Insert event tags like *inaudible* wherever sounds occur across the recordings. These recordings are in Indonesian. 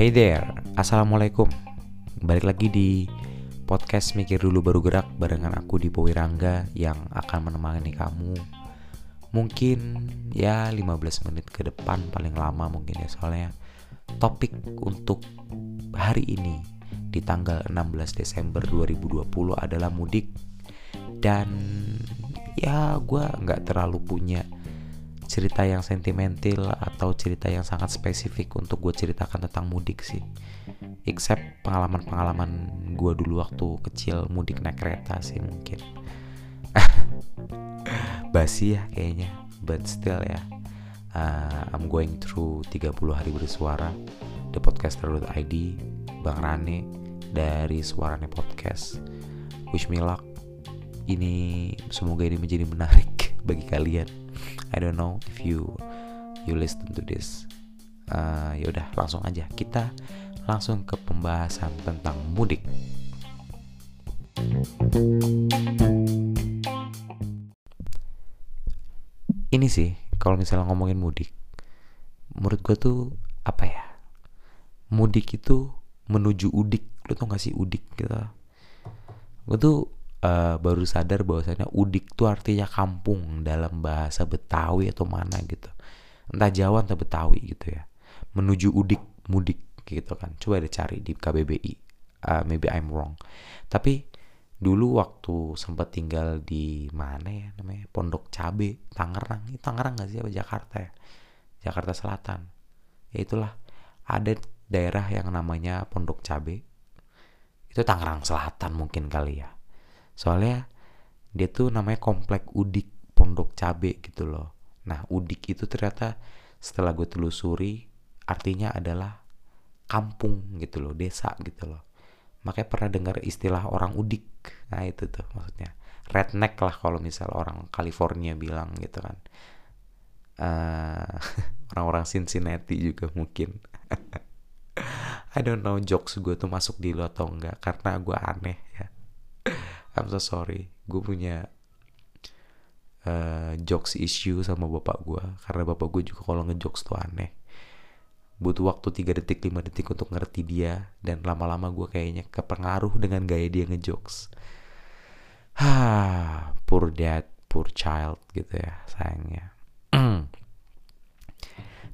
Hey there, Assalamualaikum. Balik lagi di podcast Mikir Dulu Baru Gerak Barengan aku di Powirangga yang akan menemani kamu Mungkin ya 15 menit ke depan paling lama mungkin ya. Soalnya topik untuk hari ini di tanggal 16 Desember 2020 adalah mudik. Dan ya gue nggak terlalu punya cerita yang sentimental atau cerita yang sangat spesifik untuk gue ceritakan tentang mudik sih. Except pengalaman-pengalaman gue dulu waktu kecil mudik naik kereta sih mungkin. *laughs* Basi ya kayaknya but still ya. Uh, I'm going through 30 hari bersuara. The podcaster.id Bang Rane dari Suarane Podcast. Wish me luck. Ini semoga ini menjadi menarik *laughs* bagi kalian I don't know if you you listen to this. Uh, ya udah langsung aja kita langsung ke pembahasan tentang mudik. Ini sih kalau misalnya ngomongin mudik, menurut gue tuh apa ya? Mudik itu menuju udik, lo tau gak sih udik gitu? Gue tuh uh, baru sadar bahwasanya udik tuh artinya kampung dalam bahasa Betawi atau mana gitu. Entah Jawa entah Betawi gitu ya. Menuju udik mudik gitu kan. Coba deh cari di KBBI uh, maybe I'm wrong. Tapi dulu waktu sempat tinggal di mana ya namanya? Pondok Cabe Tangerang. Ini Tangerang gak sih? Apa Jakarta ya? Jakarta Selatan. Ya itulah. Ada daerah yang namanya Pondok Cabe. Itu Tangerang Selatan mungkin kali ya soalnya dia tuh namanya komplek udik pondok cabe gitu loh. Nah udik itu ternyata setelah gue telusuri artinya adalah kampung gitu loh desa gitu loh. Makanya pernah dengar istilah orang udik. Nah itu tuh maksudnya. Redneck lah kalau misal orang California bilang gitu kan. Uh, *laughs* orang-orang Cincinnati juga mungkin. *laughs* I don't know jokes gue tuh masuk di lo atau enggak karena gue aneh ya I'm so sorry. Gue punya uh, jokes issue sama bapak gue karena bapak gue juga kalau ngejokes tuh aneh. Butuh waktu 3 detik 5 detik untuk ngerti dia. Dan lama-lama gue kayaknya kepengaruh dengan gaya dia ngejokes. Ha poor dad poor child gitu ya sayangnya. *clears throat*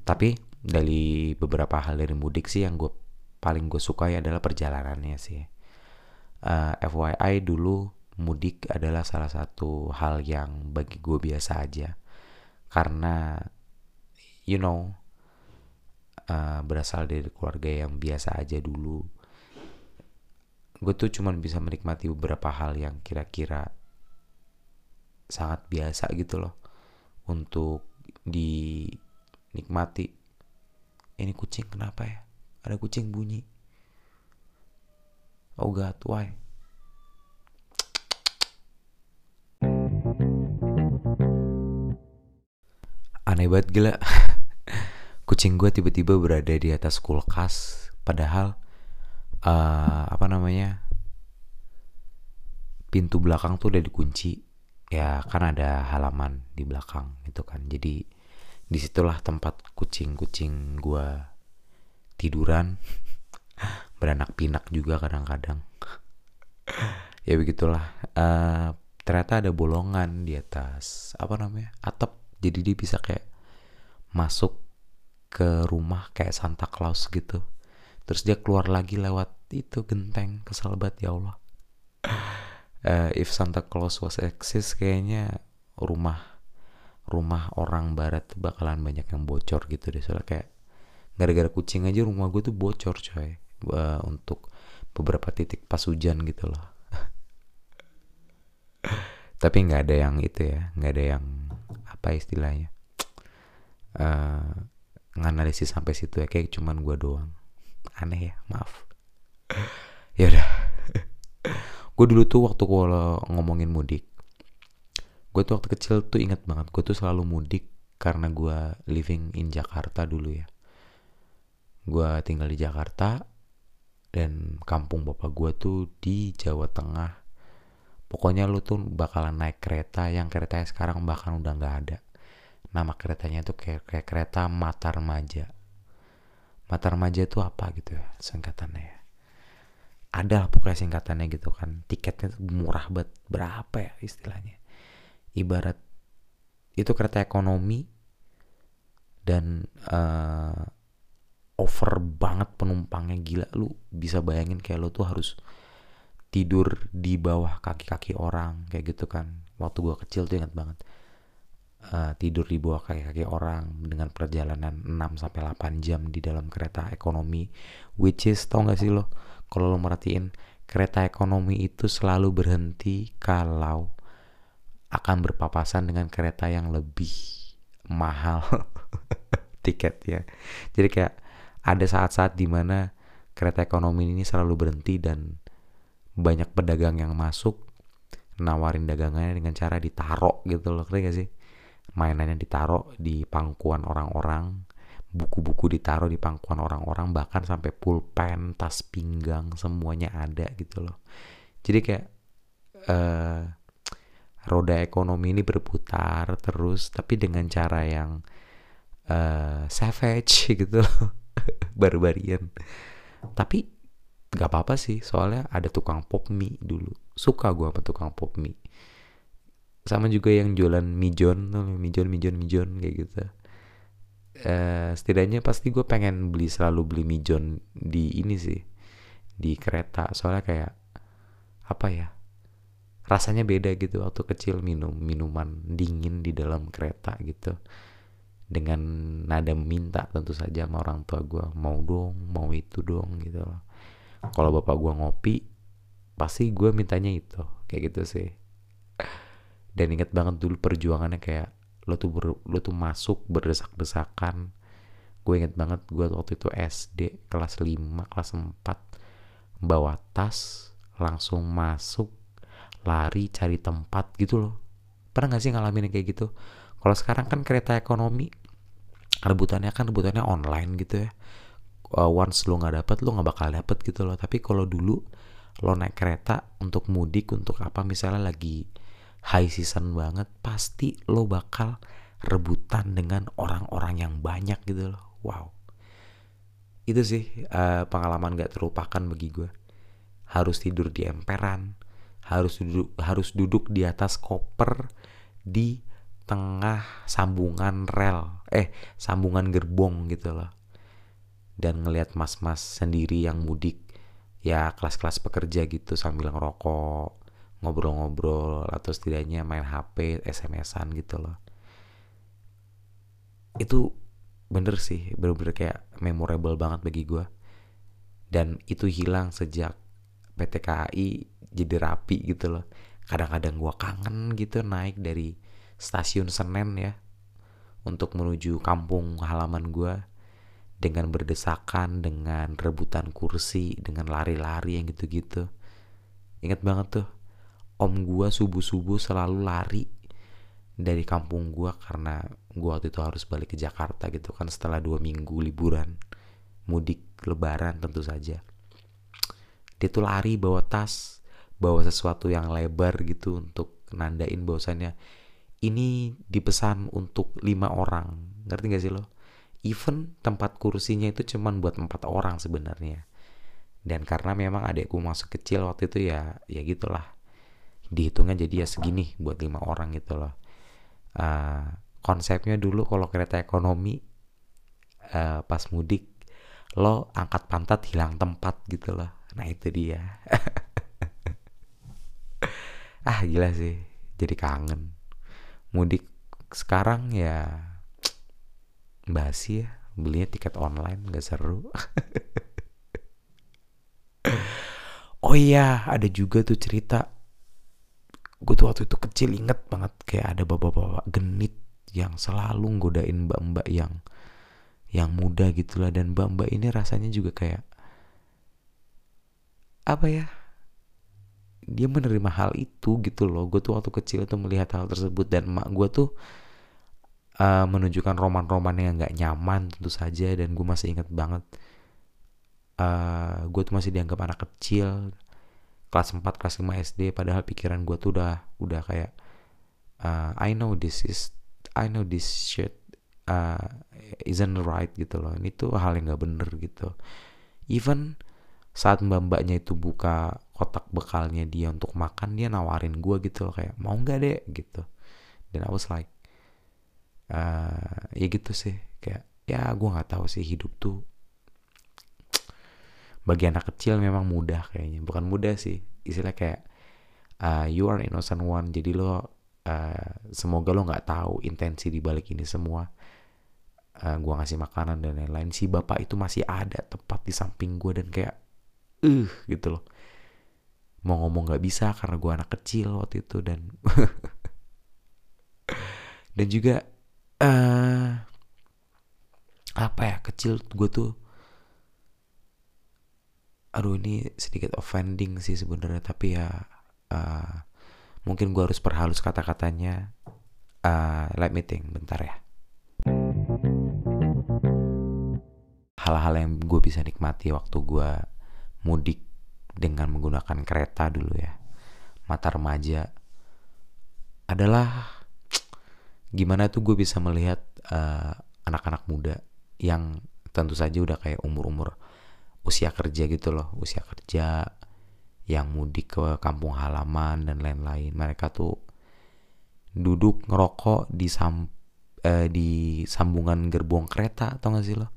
Tapi dari beberapa hal dari mudik sih yang gue paling gue sukai adalah perjalanannya sih. Uh, eh, FYI dulu mudik adalah salah satu hal yang bagi gue biasa aja. Karena you know uh, berasal dari keluarga yang biasa aja dulu. Gue tuh cuman bisa menikmati beberapa hal yang kira-kira sangat biasa gitu loh. Untuk dinikmati. Ini kucing kenapa ya? Ada kucing bunyi. Oh God, why? Aneh banget gila. *laughs* Kucing gue tiba-tiba berada di atas kulkas, padahal uh, apa namanya? Pintu belakang tuh udah dikunci. Ya kan ada halaman di belakang gitu kan. Jadi di situlah tempat kucing-kucing gue tiduran *laughs* beranak pinak juga kadang-kadang *laughs* ya begitulah uh, ternyata ada bolongan di atas apa namanya atap jadi dia bisa kayak masuk ke rumah kayak Santa Claus gitu. Terus dia keluar lagi lewat itu genteng kesal banget ya Allah. Uh, *laughs* if Santa Claus was exist kayaknya rumah rumah orang barat bakalan banyak yang bocor gitu deh. Soalnya kayak gara-gara kucing aja rumah gue tuh bocor coy. Uh, untuk beberapa titik pas hujan gitu loh. *laughs* Tapi nggak ada yang itu ya nggak ada yang apa istilahnya uh, nganalisis sampai situ ya kayak cuman gue doang. Aneh ya maaf. *laughs* Ya udah. *laughs* Gue dulu tuh waktu kalau ngomongin mudik gue tuh waktu kecil tuh inget banget gue tuh selalu mudik karena gue living in Jakarta dulu ya. Gue tinggal di Jakarta dan kampung bapak gue tuh di Jawa Tengah. Pokoknya lu tuh bakalan naik kereta yang keretanya sekarang bahkan udah nggak ada nama keretanya tuh kayak, kayak kereta mata remaja mata remaja itu apa gitu ya singkatannya ya. Ada lah pokoknya singkatannya gitu kan. Tiketnya murah banget. Berapa ya istilahnya? Ibarat itu kereta ekonomi dan uh, over banget penumpangnya. Gila lu bisa bayangin kayak lu tuh harus tidur di bawah kaki-kaki orang kayak gitu kan. Waktu gua kecil tuh ingat banget uh, tidur di bawah kaki-kaki orang dengan perjalanan 6 sampai 8 jam di dalam kereta ekonomi which is tau gak sih lo kalau lo merhatiin kereta ekonomi itu selalu berhenti kalau akan berpapasan dengan kereta yang lebih mahal *laughs* tiket ya jadi kayak ada saat-saat di mana kereta ekonomi ini selalu berhenti dan banyak pedagang yang masuk nawarin dagangannya dengan cara ditaruh gitu loh keren gak sih mainannya ditaruh di pangkuan orang-orang buku-buku ditaruh di pangkuan orang-orang bahkan sampai pulpen tas pinggang semuanya ada gitu loh. Jadi kayak uh, roda ekonomi ini berputar terus tapi dengan cara yang uh, savage *laughs* gitu loh barbarian. Tapi gak apa-apa sih soalnya ada tukang pop mie dulu. Suka gue sama tukang pop mie sama juga yang jualan mijon mijon mijon mijon kayak gitu. Uh, setidaknya pasti gue pengen beli selalu beli mijon di ini sih di kereta. Soalnya kayak apa ya rasanya beda gitu. Waktu kecil minum minuman dingin di dalam kereta gitu. Dengan nada minta tentu saja sama orang tua gue mau dong mau itu dong gitu loh. Kalau bapak gue ngopi pasti gue mintanya itu kayak gitu sih dan inget banget dulu perjuangannya kayak lo tuh ber, lo tuh masuk berdesak-desakan. Gue inget banget gue waktu itu SD kelas 5 kelas 4 bawa tas langsung masuk lari cari tempat gitu loh. Pernah gak sih ngalamin kayak gitu? Kalau sekarang kan kereta ekonomi rebutannya kan rebutannya online gitu ya. Once lo nggak dapet lo nggak bakal dapet gitu loh. Tapi kalau dulu lo naik kereta untuk mudik untuk apa misalnya lagi high season banget pasti lo bakal rebutan dengan orang-orang yang banyak gitu loh. Wow. Itu sih uh, pengalaman gak terlupakan bagi gue. Harus tidur di emperan harus duduk harus duduk di atas koper di tengah sambungan rel eh sambungan gerbong gitu loh. Dan ngelihat mas-mas sendiri yang mudik ya kelas-kelas pekerja gitu sambil ngerokok ngobrol-ngobrol atau setidaknya main HP, SMS-an gitu loh. Itu bener sih, bener-bener kayak memorable banget bagi gue. Dan itu hilang sejak PT KAI jadi rapi gitu loh. Kadang-kadang gue kangen gitu naik dari stasiun Senen ya untuk menuju kampung halaman gue dengan berdesakan, dengan rebutan kursi, dengan lari-lari yang gitu-gitu. Ingat banget tuh om gua subuh-subuh selalu lari dari kampung gua karena gua waktu itu harus balik ke Jakarta gitu kan setelah dua minggu liburan mudik lebaran tentu saja. Dia tuh lari bawa tas bawa sesuatu yang lebar gitu untuk nandain bahwasannya ini dipesan untuk lima orang. Ngerti gak sih lo? Even tempat kursinya itu cuman buat empat orang sebenarnya. Dan karena memang adekku masuk kecil waktu itu ya ya gitulah dihitungnya jadi ya segini buat lima orang gitu loh. Uh, konsepnya dulu kalau kereta ekonomi uh, pas mudik lo angkat pantat hilang tempat gitu loh. Nah itu dia. *laughs* Ah gila sih. Jadi kangen. Mudik sekarang ya basi ya. Belinya tiket online gak seru. *laughs* Oh iya ada juga tuh cerita gue tuh waktu itu kecil inget banget kayak ada bapak-bapak genit yang selalu nggodain mbak-mbak yang yang muda gitulah. Dan mbak-mbak ini rasanya juga kayak apa ya dia menerima hal itu gitu loh. Gue tuh waktu kecil tuh melihat hal tersebut dan mak gue tuh uh, menunjukkan roman-roman yang nggak nyaman tentu saja. Dan gue masih inget banget uh, gue tuh masih dianggap anak kecil kelas 4 kelas 5 SD padahal pikiran gue tuh udah udah kayak uh, I know this is I know this shit uh, isn't right gitu loh. Ini tuh hal yang nggak bener gitu. Even saat mbak mbaknya itu buka kotak bekalnya dia untuk makan dia nawarin gue gitu loh kayak mau nggak deh gitu. Dan I was like uh, ya gitu sih. Kayak ya gue nggak tahu sih hidup tuh bagi anak kecil memang mudah kayaknya. Bukan mudah sih istilah kayak uh, you are innocent one jadi lo uh, semoga lo nggak tahu intensi di balik ini semua. Uh, gue ngasih makanan dan lain-lain. Si bapak itu masih ada tepat di samping gue dan kayak uh gitu loh. Mau ngomong nggak bisa karena gue anak kecil waktu itu dan *laughs* dan juga uh, apa ya kecil gue tuh aduh ini sedikit offending sih sebenarnya tapi ya uh, mungkin gue harus perhalus kata-katanya. Uh, let me think bentar ya. Hal-hal yang gue bisa nikmati waktu gue mudik dengan menggunakan kereta dulu ya mata remaja adalah gimana tuh gue bisa melihat anak eh, anak-anak muda yang tentu saja udah kayak umur-umur usia kerja gitu loh usia kerja yang mudik ke kampung halaman dan lain-lain. Mereka tuh duduk ngerokok di sam eh, di sambungan gerbong kereta atau gak sih lo?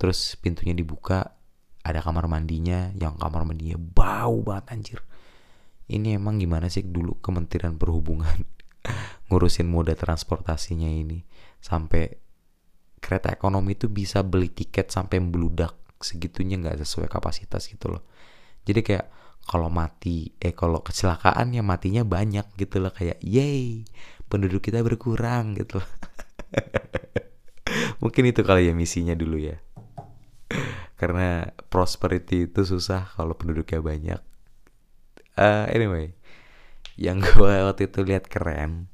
Terus pintunya dibuka ada kamar mandinya yang kamar mandinya bau banget anjir. Ini emang gimana sih dulu Kementerian Perhubungan *laughs* ngurusin moda transportasinya ini? Sampai kereta ekonomi itu bisa beli tiket sampai membludak segitunya nggak sesuai kapasitas gitu loh. Jadi kayak kalau mati eh kalau kecelakaan ya matinya banyak gitu loh kayak yay penduduk kita berkurang gitu loh. *laughs* mungkin itu kali ya misinya dulu ya. Karena prosperity itu susah kalau penduduknya banyak. Uh, anyway yang *laughs* gue waktu itu lihat keren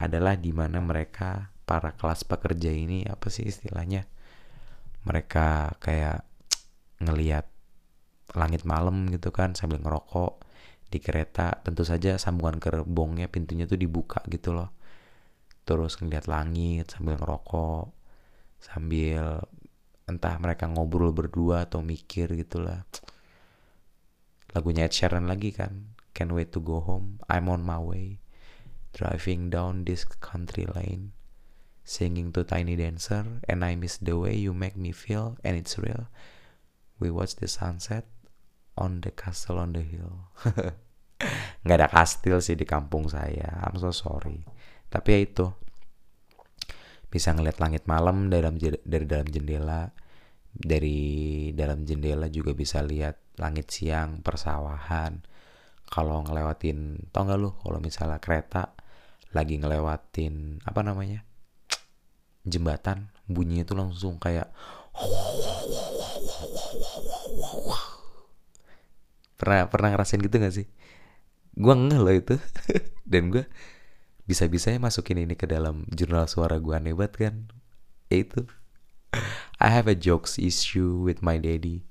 adalah di mana mereka para kelas pekerja ini apa sih istilahnya? Mereka kayak ngelihat langit malam gitu kan sambil ngerokok di kereta tentu saja sambungan gerbongnya pintunya tuh dibuka gitu loh terus ngeliat langit sambil ngerokok sambil entah mereka ngobrol berdua atau mikir gitulah lagunya Ed Sheeran lagi kan Can't wait to go home. I'm on my way. Driving down this country lane. Singing to Tiny Dancer. And I miss the way you make me feel. And it's real. We watch the sunset on the castle on the hill. *laughs* Nggak ada kastil sih di kampung saya. I'm so sorry. Tapi ya itu. Bisa ngeliat langit malam dalam dari dalam jendela. Dari dalam jendela juga bisa lihat langit siang, persawahan kalau ngelewatin tau gak lu kalau misalnya kereta lagi ngelewatin apa namanya jembatan bunyinya tuh langsung kayak pernah pernah ngerasain gitu gak sih? Gue ngeh loh itu. *laughs* Dan gue bisa bisanya masukin ini ke dalam jurnal suara gue aneh banget kan? Ya itu. I have a jokes issue with my daddy.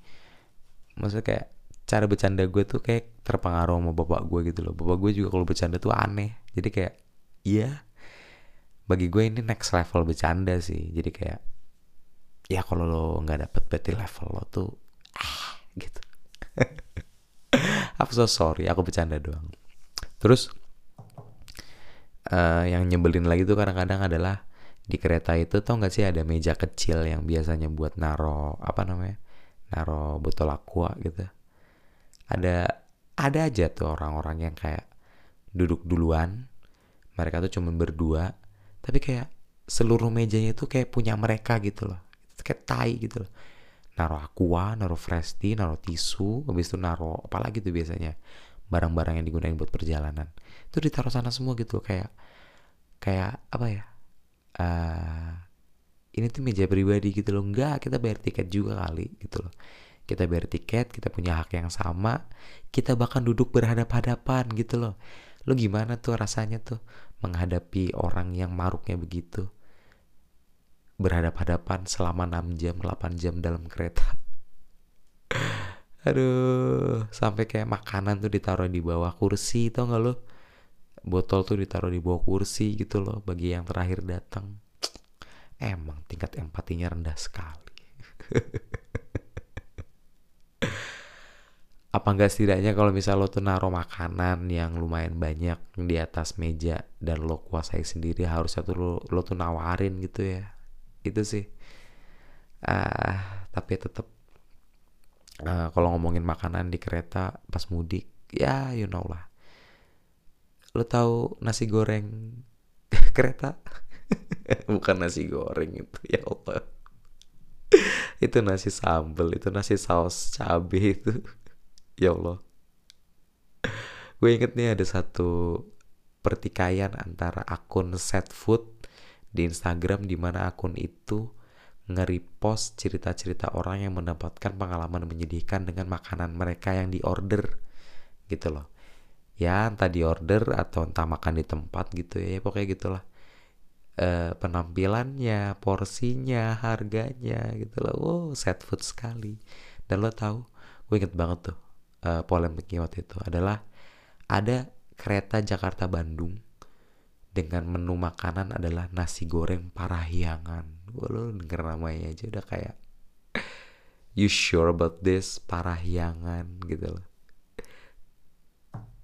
Maksudnya kayak cara bercanda gue tuh kayak terpengaruh sama bapak gue gitu loh. Bapak gue juga kalau bercanda tuh aneh. Jadi kayak iya. Bagi gue ini next level bercanda sih. Jadi kayak ya kalau lo nggak dapet berarti level lo tuh ah gitu. *laughs* Aku so sorry aku bercanda doang. Terus uh, yang nyebelin lagi tuh kadang-kadang adalah di kereta itu tau gak sih ada meja kecil yang biasanya buat naro apa namanya naro botol aqua gitu. Ada ada aja tuh orang-orang yang kayak duduk duluan mereka tuh cuma berdua tapi kayak seluruh mejanya itu kayak punya mereka gitu loh kayak tai gitu loh naruh aqua, naruh fresh tea, naruh tisu, habis itu naruh apalagi tuh biasanya barang-barang yang digunakan buat perjalanan itu ditaruh sana semua gitu loh. kayak kayak apa ya uh, ini tuh meja pribadi gitu loh enggak kita bayar tiket juga kali gitu loh kita bayar tiket, kita punya hak yang sama, kita bahkan duduk berhadap-hadapan gitu loh. Lo gimana tuh rasanya tuh menghadapi orang yang maruknya begitu? Berhadap-hadapan selama 6 jam, 8 jam dalam kereta. Aduh, sampai kayak makanan tuh ditaruh di bawah kursi, tau gak lo? Botol tuh ditaruh di bawah kursi gitu loh, bagi yang terakhir datang. emang tingkat empatinya rendah sekali *laughs* apa enggak setidaknya kalau misal lo tuh naruh makanan yang lumayan banyak di atas meja dan lo kuasai sendiri harusnya tuh lo, lo tuh nawarin gitu ya itu sih. Uh, tapi tetap uh, kalau ngomongin makanan di kereta pas mudik ya you know lah. Lo tahu nasi goreng *laughs* kereta? *laughs* Bukan nasi goreng itu ya Allah. *laughs* Itu nasi sambal itu nasi saus cabai itu. Ya Allah. Gue inget nih ada satu pertikaian antara akun set food di Instagram di mana akun itu nge-repost cerita-cerita orang yang mendapatkan pengalaman menyedihkan dengan makanan mereka yang diorder gitu loh. Ya entah diorder atau entah makan di tempat gitu ya, ya pokoknya gitulah. E, penampilannya porsinya harganya gitu loh. Wow set food sekali. Dan lo tahu gue inget banget tuh uh, polemiknya waktu itu adalah ada kereta Jakarta Bandung dengan menu makanan adalah nasi goreng parahyangan. Lo denger namanya aja udah kayak you sure about this parahyangan gitu loh.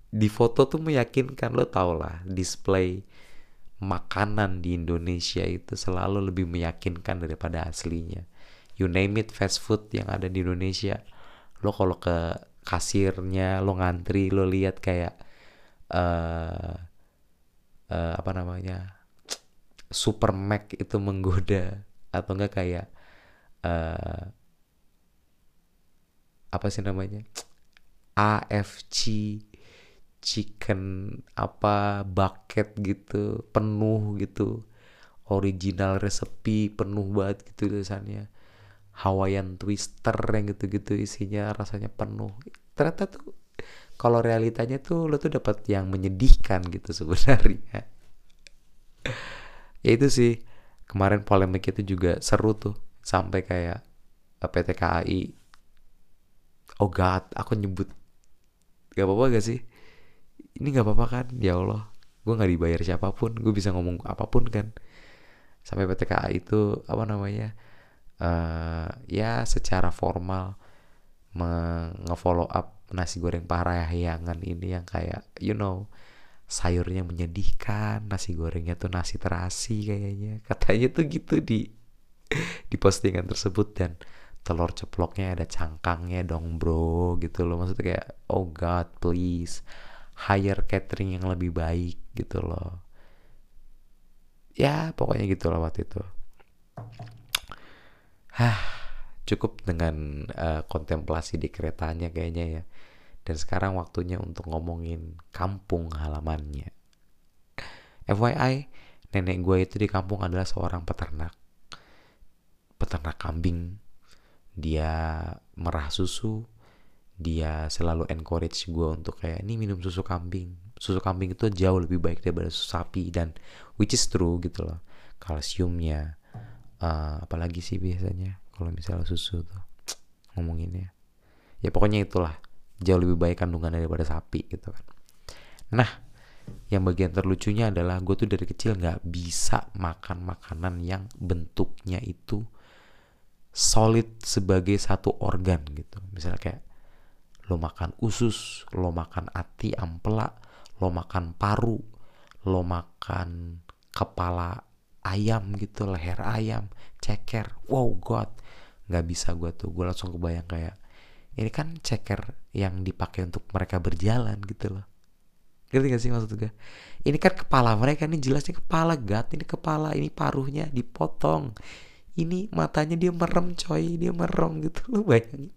Di foto tuh meyakinkan lo tau lah display makanan di Indonesia itu selalu lebih meyakinkan daripada aslinya. You name it fast food yang ada di Indonesia. Lo kalau ke kasirnya lo ngantri lo lihat kayak uh, uh, apa namanya super Mac itu menggoda atau enggak kayak uh, apa sih namanya AFC chicken apa bucket gitu penuh gitu original resepi penuh banget gitu tulisannya Hawaiian twister yang gitu-gitu isinya rasanya penuh. Ternyata tuh kalau realitanya tuh lo tuh dapat yang menyedihkan gitu *laughs* sebenarnya. Ya itu sih kemarin polemik itu juga seru tuh sampai kayak eh, PT KAI oh god aku nyebut gak apa-apa gak sih? Ini gak apa-apa kan? Ya Allah gue nggak dibayar siapa pun gue bisa ngomong apa pun kan. Sampai PT KAI itu apa namanya uh, ya secara formal nge-follow up nasi goreng parahyangan ini yang kayak you know sayurnya menyedihkan nasi gorengnya tuh nasi terasi kayaknya. Katanya tuh gitu di di postingan tersebut dan telur ceploknya ada cangkangnya dong bro gitu loh. Maksudnya kayak oh god please hire catering yang lebih baik gitu loh. Ya pokoknya gitu loh waktu itu. Hah, cukup dengan uh, kontemplasi di keretanya kayaknya ya. Dan sekarang waktunya untuk ngomongin kampung halamannya. FYI, nenek gue itu di kampung adalah seorang peternak. Peternak kambing. Dia merah susu. Dia selalu encourage gue untuk kayak ini minum susu kambing. Susu kambing itu jauh lebih baik daripada susu sapi dan which is true gitu loh. Kalsiumnya, uh, apalagi sih biasanya kalau misalnya susu tuh ngomonginnya. Ya pokoknya itulah jauh lebih baik kandungan daripada sapi gitu kan. Nah yang bagian terlucunya adalah gue tuh dari kecil nggak bisa makan makanan yang bentuknya itu solid sebagai satu organ gitu. Misalnya kayak lo makan usus lo makan ati ampela lo makan paru lo makan kepala ayam gitu leher ayam ceker. Wow god nggak bisa gue tuh. Gue langsung kebayang kayak ini kan ceker yang dipakai untuk mereka berjalan gitu loh. Ngerti gak sih maksud gue ini kan kepala mereka ini jelasnya kepala gat ini kepala ini paruhnya dipotong. Ini matanya dia merem coy dia merem gitu lo bayangin.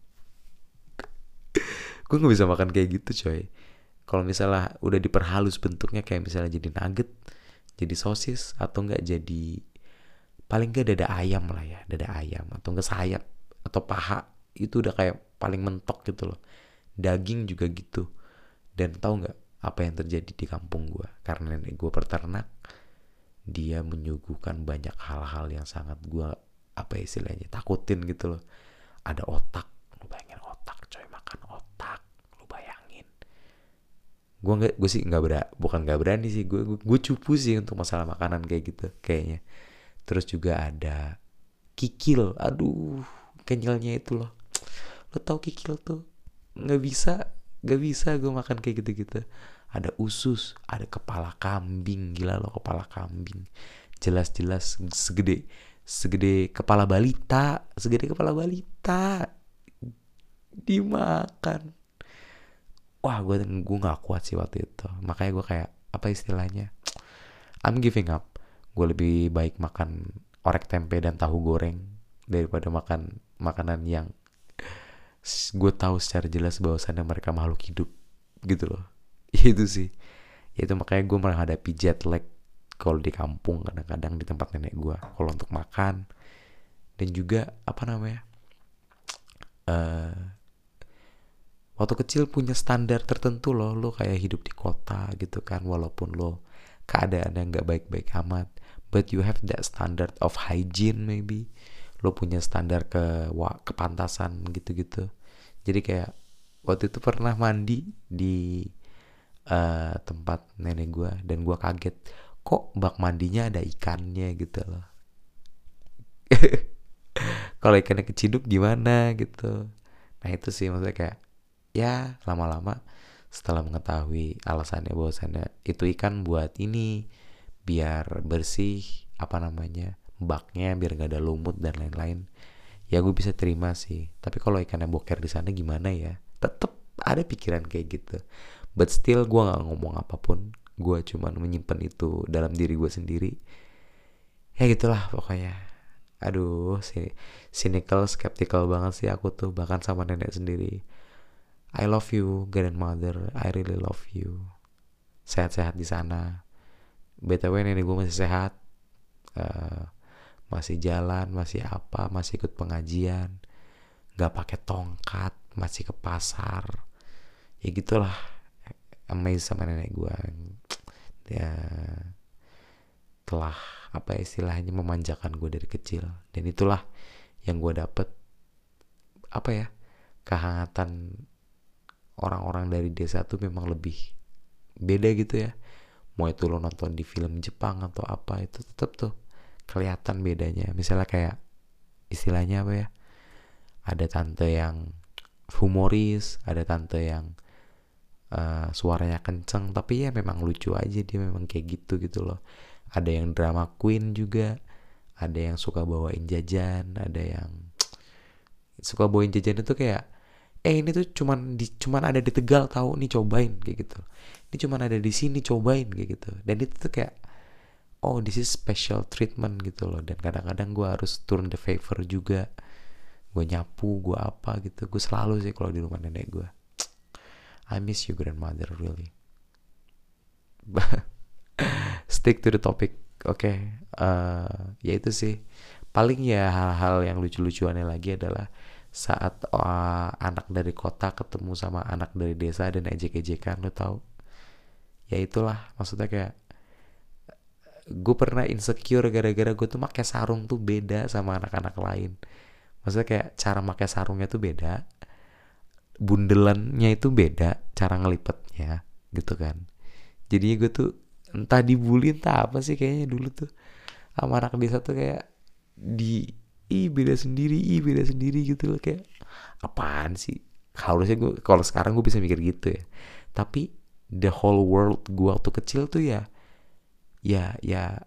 *laughs* Gue nggak bisa makan kayak gitu coy. Kalau misalnya udah diperhalus bentuknya kayak misalnya jadi nugget jadi sosis atau enggak jadi paling enggak dada ayam lah ya dada ayam atau enggak sayap atau paha itu udah kayak paling mentok gitu loh. Daging juga gitu. Dan tahu nggak apa yang terjadi di kampung gue karena nenek gue peternak dia menyuguhkan banyak hal-hal yang sangat gue apa istilahnya takutin gitu loh. Ada otak lu bayangin otak coy makan otak gue nggak gue sih nggak berani bukan nggak berani sih gue gue cupu sih untuk masalah makanan kayak gitu kayaknya terus juga ada kikil. Aduh kenyalnya itu loh. Lo tau kikil tuh? Nggak bisa nggak bisa gue makan kayak gitu-gitu. Ada usus ada kepala kambing. Gila lo kepala kambing. Jelas-jelas segede segede kepala balita segede kepala balita dimakan. Wah gue gue nggak kuat sih waktu itu. Makanya gue kayak apa istilahnya? I'm giving up gue lebih baik makan orek tempe dan tahu goreng daripada makan makanan yang gue tahu secara jelas bahwasannya mereka makhluk hidup gitu loh. *laughs* Itu sih. Itu makanya gue menghadapi jet lag kalau di kampung kadang-kadang di tempat nenek gue kalau untuk makan. Dan juga apa namanya uh, waktu kecil punya standar tertentu loh lo kayak hidup di kota gitu kan walaupun lo keadaan yang nggak baik-baik amat but you have that standard of hygiene maybe. Lo punya standar ke kepantasan gitu-gitu. Jadi kayak waktu itu pernah mandi di uh, tempat nenek gue dan gue kaget kok bak mandinya ada ikannya? gitu loh. *laughs* Kalau ikannya keciduk gimana gitu. Nah itu sih maksudnya kayak ya lama-lama setelah mengetahui alasannya bahwasannya itu ikan buat ini biar bersih apa namanya baknya biar gak ada lumut dan lain-lain. Ya gue bisa terima sih. Tapi kalau ikannya boker di sana gimana ya? Tetep ada pikiran kayak gitu. But still gue nggak ngomong apa pun. Gue cuman menyimpan itu dalam diri gue sendiri. Ya gitulah pokoknya. Aduh sini cynical skeptical banget sih aku tuh bahkan sama nenek sendiri. I love you grandmother. I really love you. Sehat-sehat di sana btw nenek gue masih sehat uh, masih jalan masih apa masih ikut pengajian nggak pakai tongkat masih ke pasar. Ya gitulah amazed sama nenek gue ya telah apa istilahnya memanjakan gue dari kecil. Dan itulah yang gue dapet apa ya kehangatan orang-orang dari desa tuh memang lebih beda gitu ya mau itu lo nonton di film Jepang atau apa itu tetap tuh kelihatan bedanya. Misalnya kayak istilahnya apa ya ada tante yang humoris ada tante yang uh, suaranya kenceng tapi ya memang lucu aja dia memang kayak gitu gitu loh. Ada yang drama queen juga ada yang suka bawain jajan ada yang *tsk* suka bawain jajan itu kayak eh ini tuh cuman di cuman ada di Tegal tahu nih cobain kayak gitu. Ini cuman ada di sini cobain kayak gitu. Dan itu tuh kayak oh this is special treatment gitu loh. Dan kadang-kadang gue harus turun the favor juga. Gue nyapu gue apa gitu. Gue selalu sih kalau di rumah nenek gue I miss you grandmother really. *laughs* Stick to the topic oke. Okay. uh, ya itu sih. Paling ya hal-hal yang lucu-lucuannya lagi adalah saat uh, anak dari kota ketemu sama anak dari desa dan ejek-ejekan lo tau ya itulah maksudnya kayak gue pernah insecure gara-gara gue tuh pakai sarung tuh beda sama anak-anak lain. Maksudnya kayak cara pakai sarungnya tuh beda bundelannya itu beda cara ngelipetnya gitu kan. Jadinya gue tuh entah dibully entah apa sih kayaknya dulu tuh sama anak desa tuh kayak di ih beda sendiri ih beda sendiri gitu loh. Kayak apaan sih? Harusnya gue kalau sekarang gue bisa mikir gitu ya. Tapi the whole world gue waktu kecil tuh ya ya ya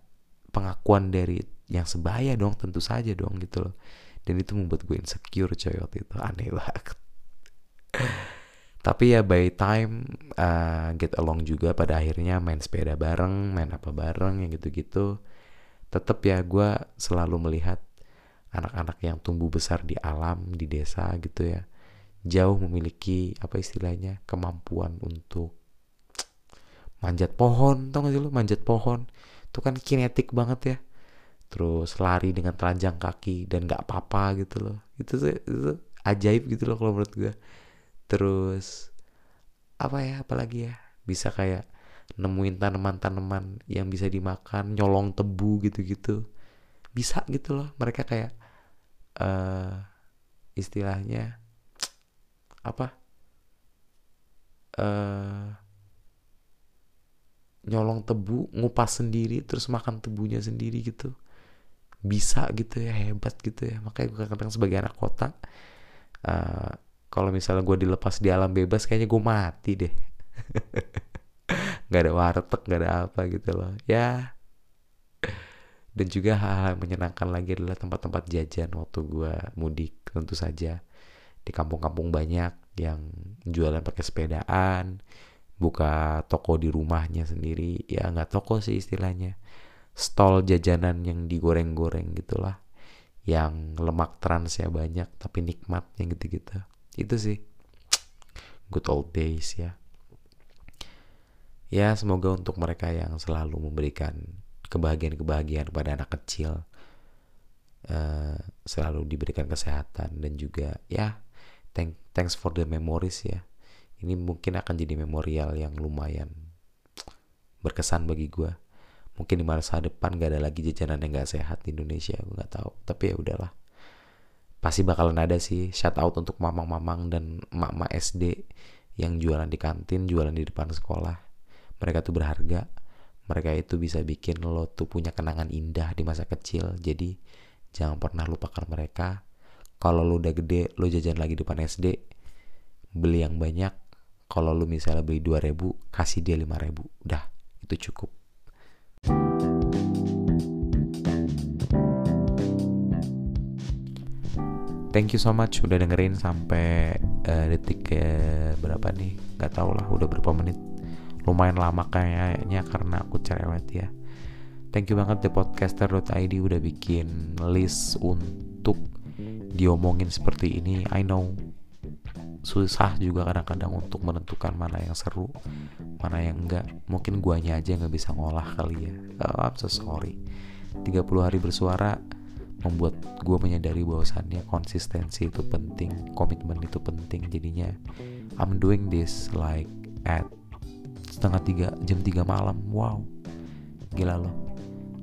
pengakuan dari yang sebaya dong tentu saja dong gitu loh. Dan itu membuat gue insecure coy waktu itu. Aneh banget. Tapi ya by time uh, get along juga pada akhirnya main sepeda bareng main apa bareng yang gitu-gitu tetap ya gue selalu melihat anak-anak yang tumbuh besar di alam di desa gitu ya. Jauh memiliki apa istilahnya kemampuan untuk manjat pohon tau gak sih lo manjat pohon. Itu kan kinetik banget ya. Terus lari dengan telanjang kaki dan gak apa-apa gitu loh. Itu itu ajaib gitu loh kalau menurut gue terus apa ya apalagi ya? Bisa kayak nemuin tanaman-tanaman yang bisa dimakan nyolong tebu gitu-gitu. Bisa gitu loh. Mereka kayak uh, istilahnya *tsk* apa? Uh, nyolong tebu ngupas sendiri terus makan tebunya sendiri gitu. Bisa gitu ya hebat gitu ya. Makanya gue kadang sebagai anak kota uh, kalau misalnya gue dilepas di alam bebas kayaknya gue mati deh. *laughs* Nggak ada warteg nggak ada apa gitu loh. Ya dan juga hal-hal yang menyenangkan lagi adalah tempat-tempat jajan waktu gue mudik tentu saja. Di kampung-kampung banyak yang jualan pakai sepedaan buka toko di rumahnya sendiri. Ya nggak toko sih istilahnya. Stall jajanan yang digoreng-goreng gitulah. Yang lemak transnya banyak tapi nikmat yang gitu-gitu. Itu sih. Good old days ya. Ya semoga untuk mereka yang selalu memberikan kebahagiaan-kebahagiaan kepada anak kecil uh, selalu diberikan kesehatan dan juga ya thank, thanks for the memories ya. Ini mungkin akan jadi memorial yang lumayan berkesan bagi gue mungkin di masa depan gak ada lagi jajanan yang gak sehat di Indonesia gue nggak tahu. Tapi ya udahlah. Pasti bakalan ada sih. Shout out untuk mamang-mamang dan emak-emak SD yang jualan di kantin jualan di depan sekolah. Mereka tuh berharga mereka itu bisa bikin lo tuh punya kenangan indah di masa kecil. Jadi jangan pernah lupakan mereka. Kalau lo udah gede lo jajan lagi depan SD beli yang banyak. Kalau lo misalnya beli 2000 kasih dia 5000 udah itu cukup. Thank you so much udah dengerin sampai uh, detik ke berapa nih? Gak tau lah udah berapa menit lumayan lama kayaknya karena aku cerewet ya. Thank you banget thepodcaster.id udah bikin list untuk diomongin seperti ini. I know susah juga kadang-kadang untuk menentukan mana yang seru mana yang enggak. Mungkin guanya aja nggak bisa ngolah kali ya. Oh, I'm so sorry. 30 hari bersuara membuat gue menyadari bahwasannya konsistensi itu penting komitmen itu penting jadinya. I'm doing this like at setengah tiga jam tiga malam. Wow. Gila loh.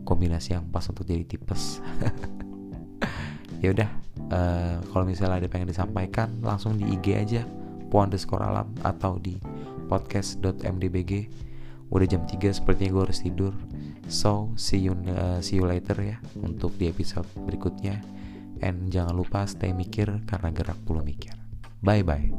Kombinasi yang pas untuk jadi tipes. *laughs* Ya udah uh, kalau misalnya ada pengen disampaikan langsung di IG aja po underscore alam atau di podcast.mdbg udah jam 3 sepertinya gue harus tidur. So see you uh, see you later ya untuk di episode berikutnya. And jangan lupa stay mikir karena gerak puluh mikir. Bye bye